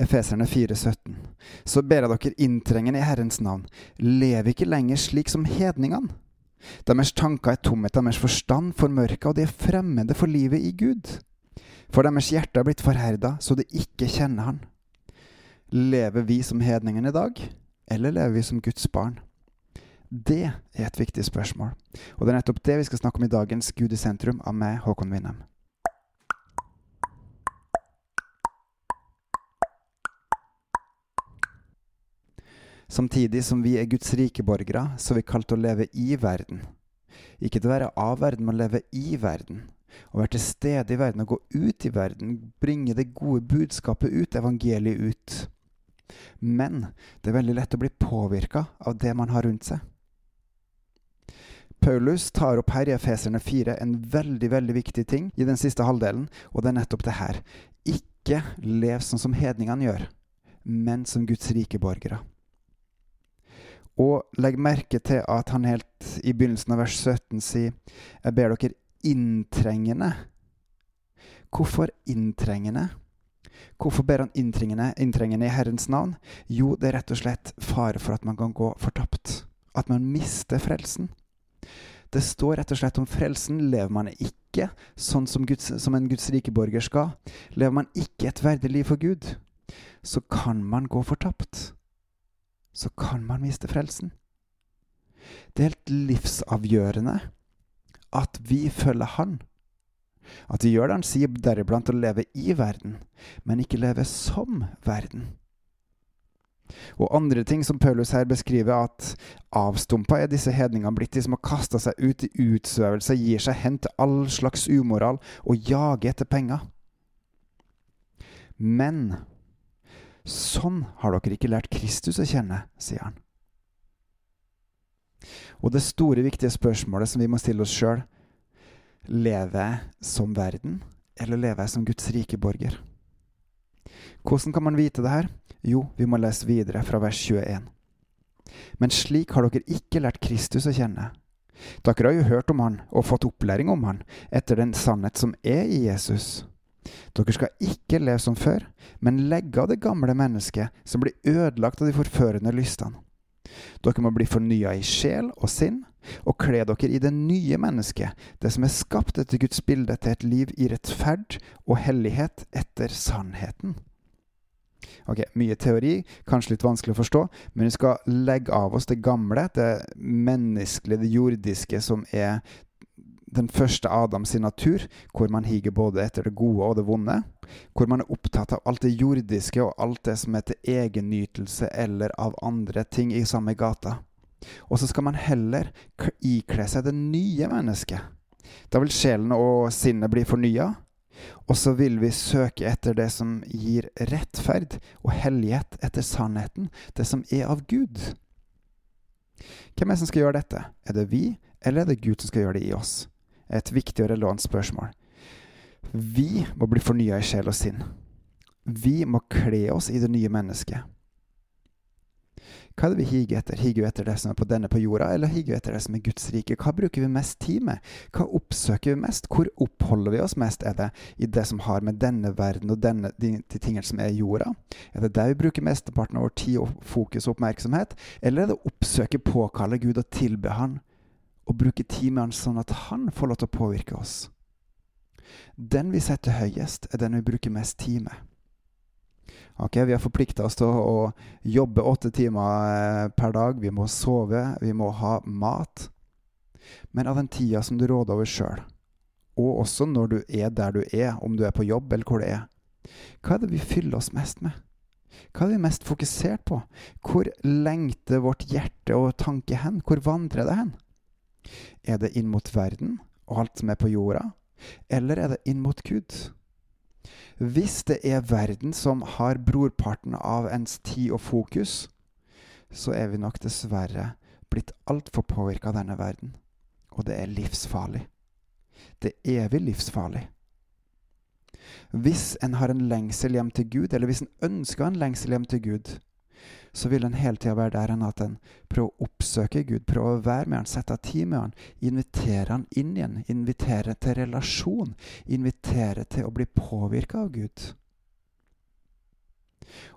Efeserne 4,17. Så ber jeg dere inntrengende i Herrens navn, lev ikke lenger slik som hedningene. Deres tanker er tomhet, deres forstand formørka, og de er fremmede for livet i Gud. For deres hjerte er blitt forherda, så de ikke kjenner Han. Lever vi som hedningen i dag, eller lever vi som Guds barn? Det er et viktig spørsmål, og det er nettopp det vi skal snakke om i dagens Gud i sentrum av meg, Håkon Winnem. Samtidig som vi er Guds rike borgere, så er vi kalt å leve i verden. Ikke til å være av verden, men leve i verden. Å være til stede i verden og gå ut i verden, bringe det gode budskapet ut, evangeliet ut. Men det er veldig lett å bli påvirka av det man har rundt seg. Paulus tar opp her i Efeserne 4 en veldig veldig viktig ting i den siste halvdelen, og det er nettopp det her. Ikke lev sånn som hedningene gjør, men som Guds rike borgere. Og legg merke til at han helt i begynnelsen av vers 17 sier Jeg ber dere inntrengende. Hvorfor inntrengende? Hvorfor ber han inntrengende, inntrengende i Herrens navn? Jo, det er rett og slett fare for at man kan gå fortapt. At man mister frelsen. Det står rett og slett om frelsen. Lever man ikke sånn som, Guds, som en Guds rike borger skal, lever man ikke et verdig liv for Gud, så kan man gå fortapt så kan man miste frelsen. Det er helt livsavgjørende at vi følger Han. At vi gjør det Han sier deriblant å leve i verden, men ikke leve som verden. Og andre ting som Paulus her beskriver, at avstumpa er disse hedningene blitt de som har kasta seg ut i utsøvelse, gir seg hen til all slags umoral og jager etter penger. Men Sånn har dere ikke lært Kristus å kjenne, sier han. Og det store, viktige spørsmålet som vi må stille oss sjøl Lever jeg som verden, eller lever jeg som Guds rike borger? Hvordan kan man vite det her? Jo, vi må lese videre fra vers 21. Men slik har dere ikke lært Kristus å kjenne. Dere har jo hørt om han og fått opplæring om han etter den sannhet som er i Jesus. Dere skal ikke leve som før, men legge av det gamle mennesket som blir ødelagt av de forførende lystene. Dere må bli fornya i sjel og sinn, og kle dere i det nye mennesket, det som er skapt etter Guds bilde til et liv i rettferd og hellighet etter sannheten. Ok, Mye teori, kanskje litt vanskelig å forstå, men vi skal legge av oss det gamle, det menneskelige, det jordiske, som er den første Adams natur, hvor man higer både etter det gode og det vonde. Hvor man er opptatt av alt det jordiske og alt det som er til egennytelse eller av andre ting i samme gata. Og så skal man heller ikle seg det nye mennesket. Da vil sjelen og sinnet bli fornya. Og så vil vi søke etter det som gir rettferd og hellighet etter sannheten, det som er av Gud. Hvem er det som skal gjøre dette? Er det vi, eller er det Gud som skal gjøre det i oss? Et viktig og relevant spørsmål. Vi må bli fornya i sjel og sinn. Vi må kle oss i det nye mennesket. Hva er det vi higer etter? Higer vi etter det som er på denne på jorda, eller higer vi etter det som er Guds rike? Hva bruker vi mest tid med? Hva oppsøker vi mest? Hvor oppholder vi oss mest? Er det i det som har med denne verden og denne, de, de tingene som er jorda? Er det der vi bruker mesteparten av vår tid og fokus og oppmerksomhet? Eller er det å oppsøke, påkalle Gud og tilbe Han og bruke timene sånn at Han får lov til å påvirke oss. Den vi setter høyest, er den vi bruker mest tid med. Ok, Vi har forplikta oss til å, jobbe åtte timer eh, per dag. Vi må sove, vi må ha mat. Men av den tida som du råder over sjøl, og også når du er der du er, om du er på jobb eller hvor det er, hva er det vi fyller oss mest med? Hva er vi mest fokusert på? Hvor lengter vårt hjerte og tanke hen? Hvor vandrer det hen? Er det inn mot verden og alt som er på jorda, eller er det inn mot Gud? Hvis det er verden som har brorparten av ens tid og fokus, så er vi nok dessverre blitt altfor påvirka av denne verden. Og det er livsfarlig. Det er evig livsfarlig. Hvis en har en lengsel hjem til Gud, eller hvis en ønsker en lengsel hjem til Gud, så vil en hele tida være der enn at en prøver å oppsøke Gud, prøver å være med han, sette av tid med han, invitere han inn igjen, invitere til relasjon, invitere til å bli påvirka av Gud.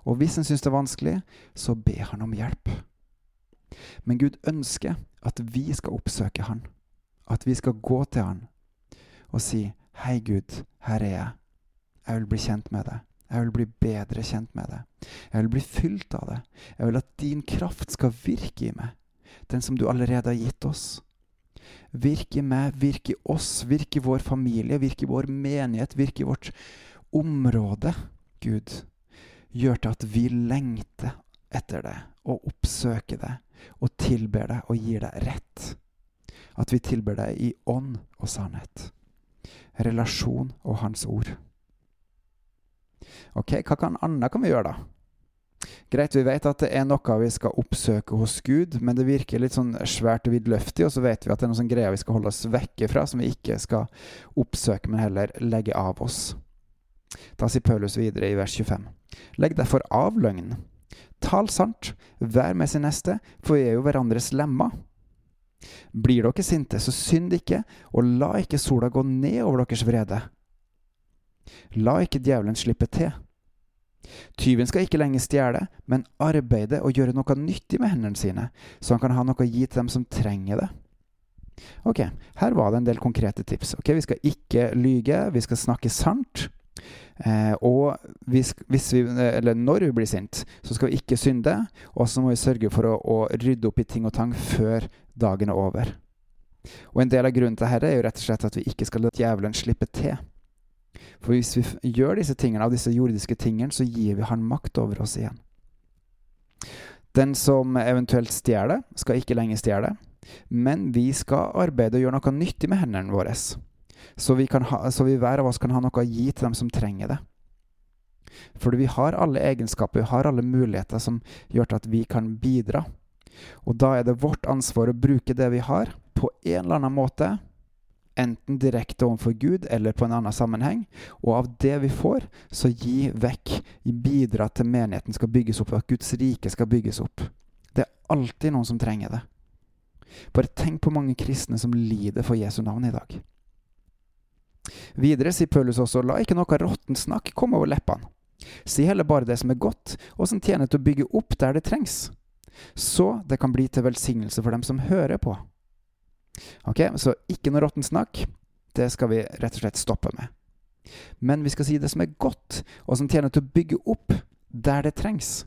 Og hvis en syns det er vanskelig, så be han om hjelp. Men Gud ønsker at vi skal oppsøke han. At vi skal gå til han og si, 'Hei, Gud, her er jeg. Jeg vil bli kjent med deg.' Jeg vil bli bedre kjent med det. Jeg vil bli fylt av det. Jeg vil at din kraft skal virke i meg, den som du allerede har gitt oss. Virk i meg, virk i oss, virk i vår familie, virk i vår menighet, virk i vårt område, Gud. Gjør til at vi lengter etter det og oppsøker det og tilber det, og gir deg rett. At vi tilber deg i ånd og sannhet. Relasjon og Hans ord. Ok, hva kan annet kan vi gjøre, da? Greit, vi vet at det er noe vi skal oppsøke hos Gud, men det virker litt sånn svært og vidløftig, og så vet vi at det er noen sånn greier vi skal holde oss vekke fra, som vi ikke skal oppsøke, men heller legge av oss. Da sier Paulus videre i vers 25. Legg derfor av løgn. Tal sant, vær med sin neste, for vi er jo hverandres lemmer. Blir dere sinte, så synd ikke, og la ikke sola gå ned over deres vrede. La ikke djevelen slippe til. Tyven skal ikke lenger stjele, men arbeide og gjøre noe nyttig med hendene sine, så han kan ha noe å gi til dem som trenger det. Ok, her var det en del konkrete tips. Ok, Vi skal ikke lyge, vi skal snakke sant. Eh, og hvis, hvis vi, når vi blir sint, så skal vi ikke synde. Og så må vi sørge for å, å, rydde opp i ting og tang før dagen er over. Og en del av grunnen til dette er jo rett og slett at vi ikke skal la djevelen slippe til. For hvis vi gjør disse tingene av disse jordiske tingene, så gir vi han makt over oss igjen. Den som eventuelt stjeler, skal ikke lenger stjele, men vi skal arbeide og gjøre noe nyttig med hendene våre, så vi, ha, så vi hver av oss kan ha noe å gi til dem som trenger det. Fordi vi har alle egenskaper, vi har alle muligheter som gjør at vi kan bidra. Og da er det vårt ansvar å bruke det vi har, på en eller annen måte, enten direkte overfor Gud eller på en annen sammenheng. Og av det vi får, så gi vekk, bidra til menigheten skal bygges opp, at Guds rike skal bygges opp. Det er alltid noen som trenger det. Bare tenk på mange kristne som lider for Jesu navn i dag. Videre sier Paulus også, la ikke noe råttent snakk komme over leppene. Si heller bare det som er godt, og som tjener til å bygge opp der det trengs. Så det kan bli til velsignelse for dem som hører på. Ok, Så ikke noe råttent snakk. Det skal vi rett og slett stoppe med. Men vi skal si det som er godt, og som tjener til å bygge opp der det trengs,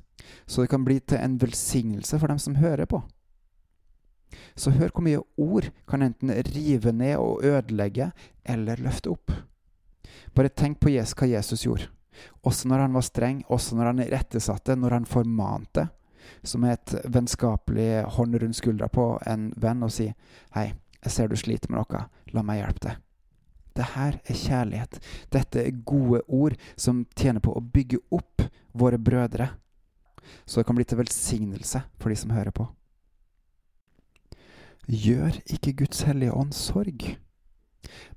så det kan bli til en velsignelse for dem som hører på. Så hør hvor mye ord kan enten rive ned og ødelegge, eller løfte opp. Bare tenk på hva Jesus gjorde. Også når han var streng, også når han irettesatte, når han formante som er et vennskapelig hånd rundt skuldra på en venn og si 'Hei, jeg ser du sliter med noe. La meg hjelpe deg.' Det her er kjærlighet. Dette er gode ord som tjener på å bygge opp våre brødre, så det kan bli til velsignelse for de som hører på. Gjør ikke Guds hellige ånd sorg?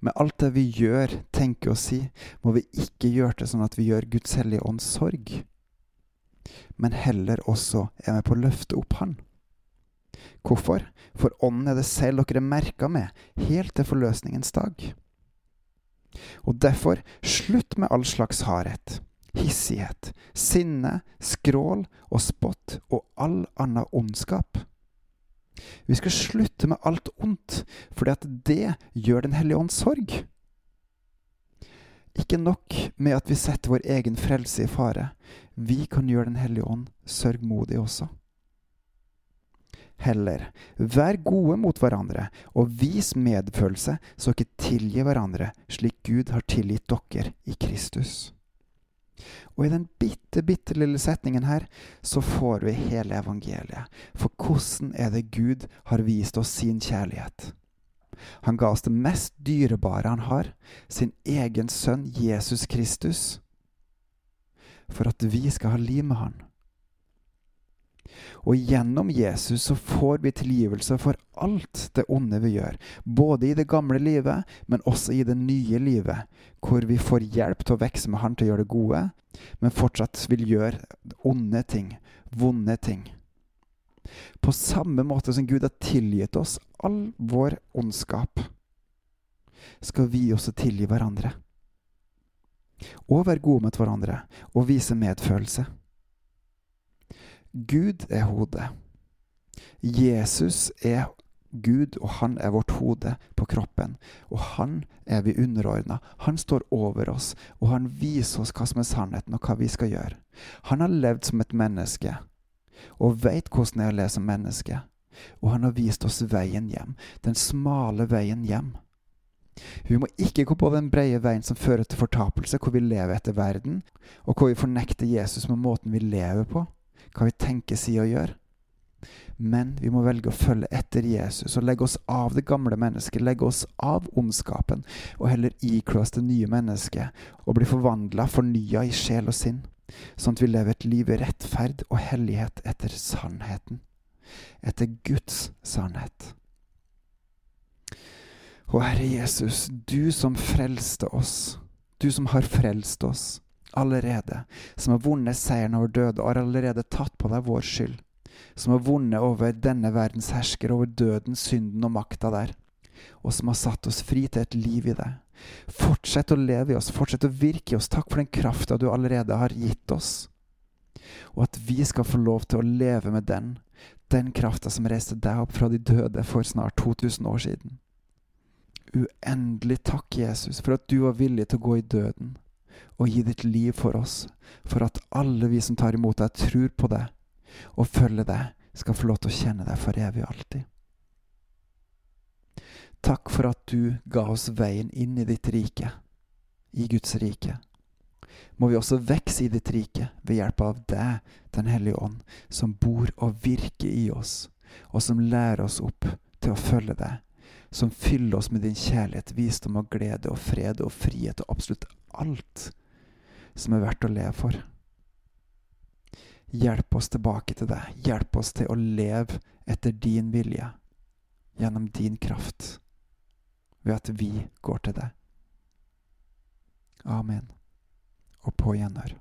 Med alt det vi gjør, tenker og sier, må vi ikke gjøre det sånn at vi gjør Guds hellige ånd sorg men heller også er med på å løfte opp Han. Hvorfor? For Ånden er det selv dere er merka med, helt til forløsningens dag. Og derfor, slutt med all slags hardhet, hissighet, sinne, skrål og spott og all annen ondskap. Vi skal slutte med alt ondt, fordi at det gjør Den hellige ånds sorg. Ikke nok med at vi setter vår egen frelse i fare, vi kan gjøre Den hellige ånd sørgmodig også. Heller, vær gode mot hverandre, og vis medfølelse, så ikke tilgi hverandre, slik Gud har tilgitt dere i Kristus. Og i den bitte, bitte lille setningen her, så får vi hele evangeliet. For hvordan er det Gud har vist oss sin kjærlighet? Han ga oss det mest dyrebare han har, sin egen sønn Jesus Kristus, for at vi skal ha liv med han. Og gjennom Jesus så får vi tilgivelse for alt det onde vi gjør, både i det gamle livet, men også i det nye livet, hvor vi får hjelp til å vokse med Han til å gjøre det gode, men fortsatt vil gjøre onde ting, vonde ting. På samme måte som Gud har tilgitt oss all vår ondskap, skal vi også tilgi hverandre. Og være gode mot hverandre og vise medfølelse. Gud er hodet. Jesus er Gud, og han er vårt hode på kroppen. Og han er vi underordna. Han står over oss, og han viser oss hva som er sannheten, og hva vi skal gjøre. Han har levd som et menneske, og veit hvordan det er å lese som menneske. Og han har vist oss veien hjem, den smale veien hjem. Vi må ikke gå på den brede veien som fører til fortapelse, hvor vi lever etter verden, og hvor vi fornekter Jesus med måten vi lever på, hva vi tenker, sier og gjør. Men vi må velge å følge etter Jesus og legge oss av det gamle mennesket, legge oss av ondskapen, og heller ikle oss det nye mennesket og bli forvandla, fornya i sjel og sinn, sånn at vi lever et liv i rettferd og hellighet etter sannheten, etter Guds sannhet. Å Herre Jesus, du som frelste oss, du som har frelst oss allerede, som har vunnet seieren over døde og har allerede tatt på deg vår skyld som har vunnet over denne verdens hersker, over døden, synden og makta der, og som har satt oss fri til et liv i det. Fortsett å leve i oss, fortsett å virke i oss. Takk for den krafta du allerede har gitt oss, og at vi skal få lov til å leve med den, den krafta som reiste deg opp fra de døde for snart 2000 år siden. Uendelig takk, Jesus, for at du var villig til å gå i døden og gi ditt liv for oss, for at alle vi som tar imot deg, tror på deg og følger deg, skal få lov til å kjenne deg for evig og alltid. Takk for at du ga oss veien inn i ditt rike, i Guds rike. Må vi også vokse i ditt rike ved hjelp av deg, Den hellige ånd, som bor og virker i oss, og som lærer oss opp til å følge deg, som fyller oss med din kjærlighet, visdom og glede og fred og frihet og absolutt alt som er verdt å leve for. Hjelp oss tilbake til deg. Hjelp oss til å leve etter din vilje, gjennom din kraft, ved at vi går til deg. Amen. Og på gjenhør.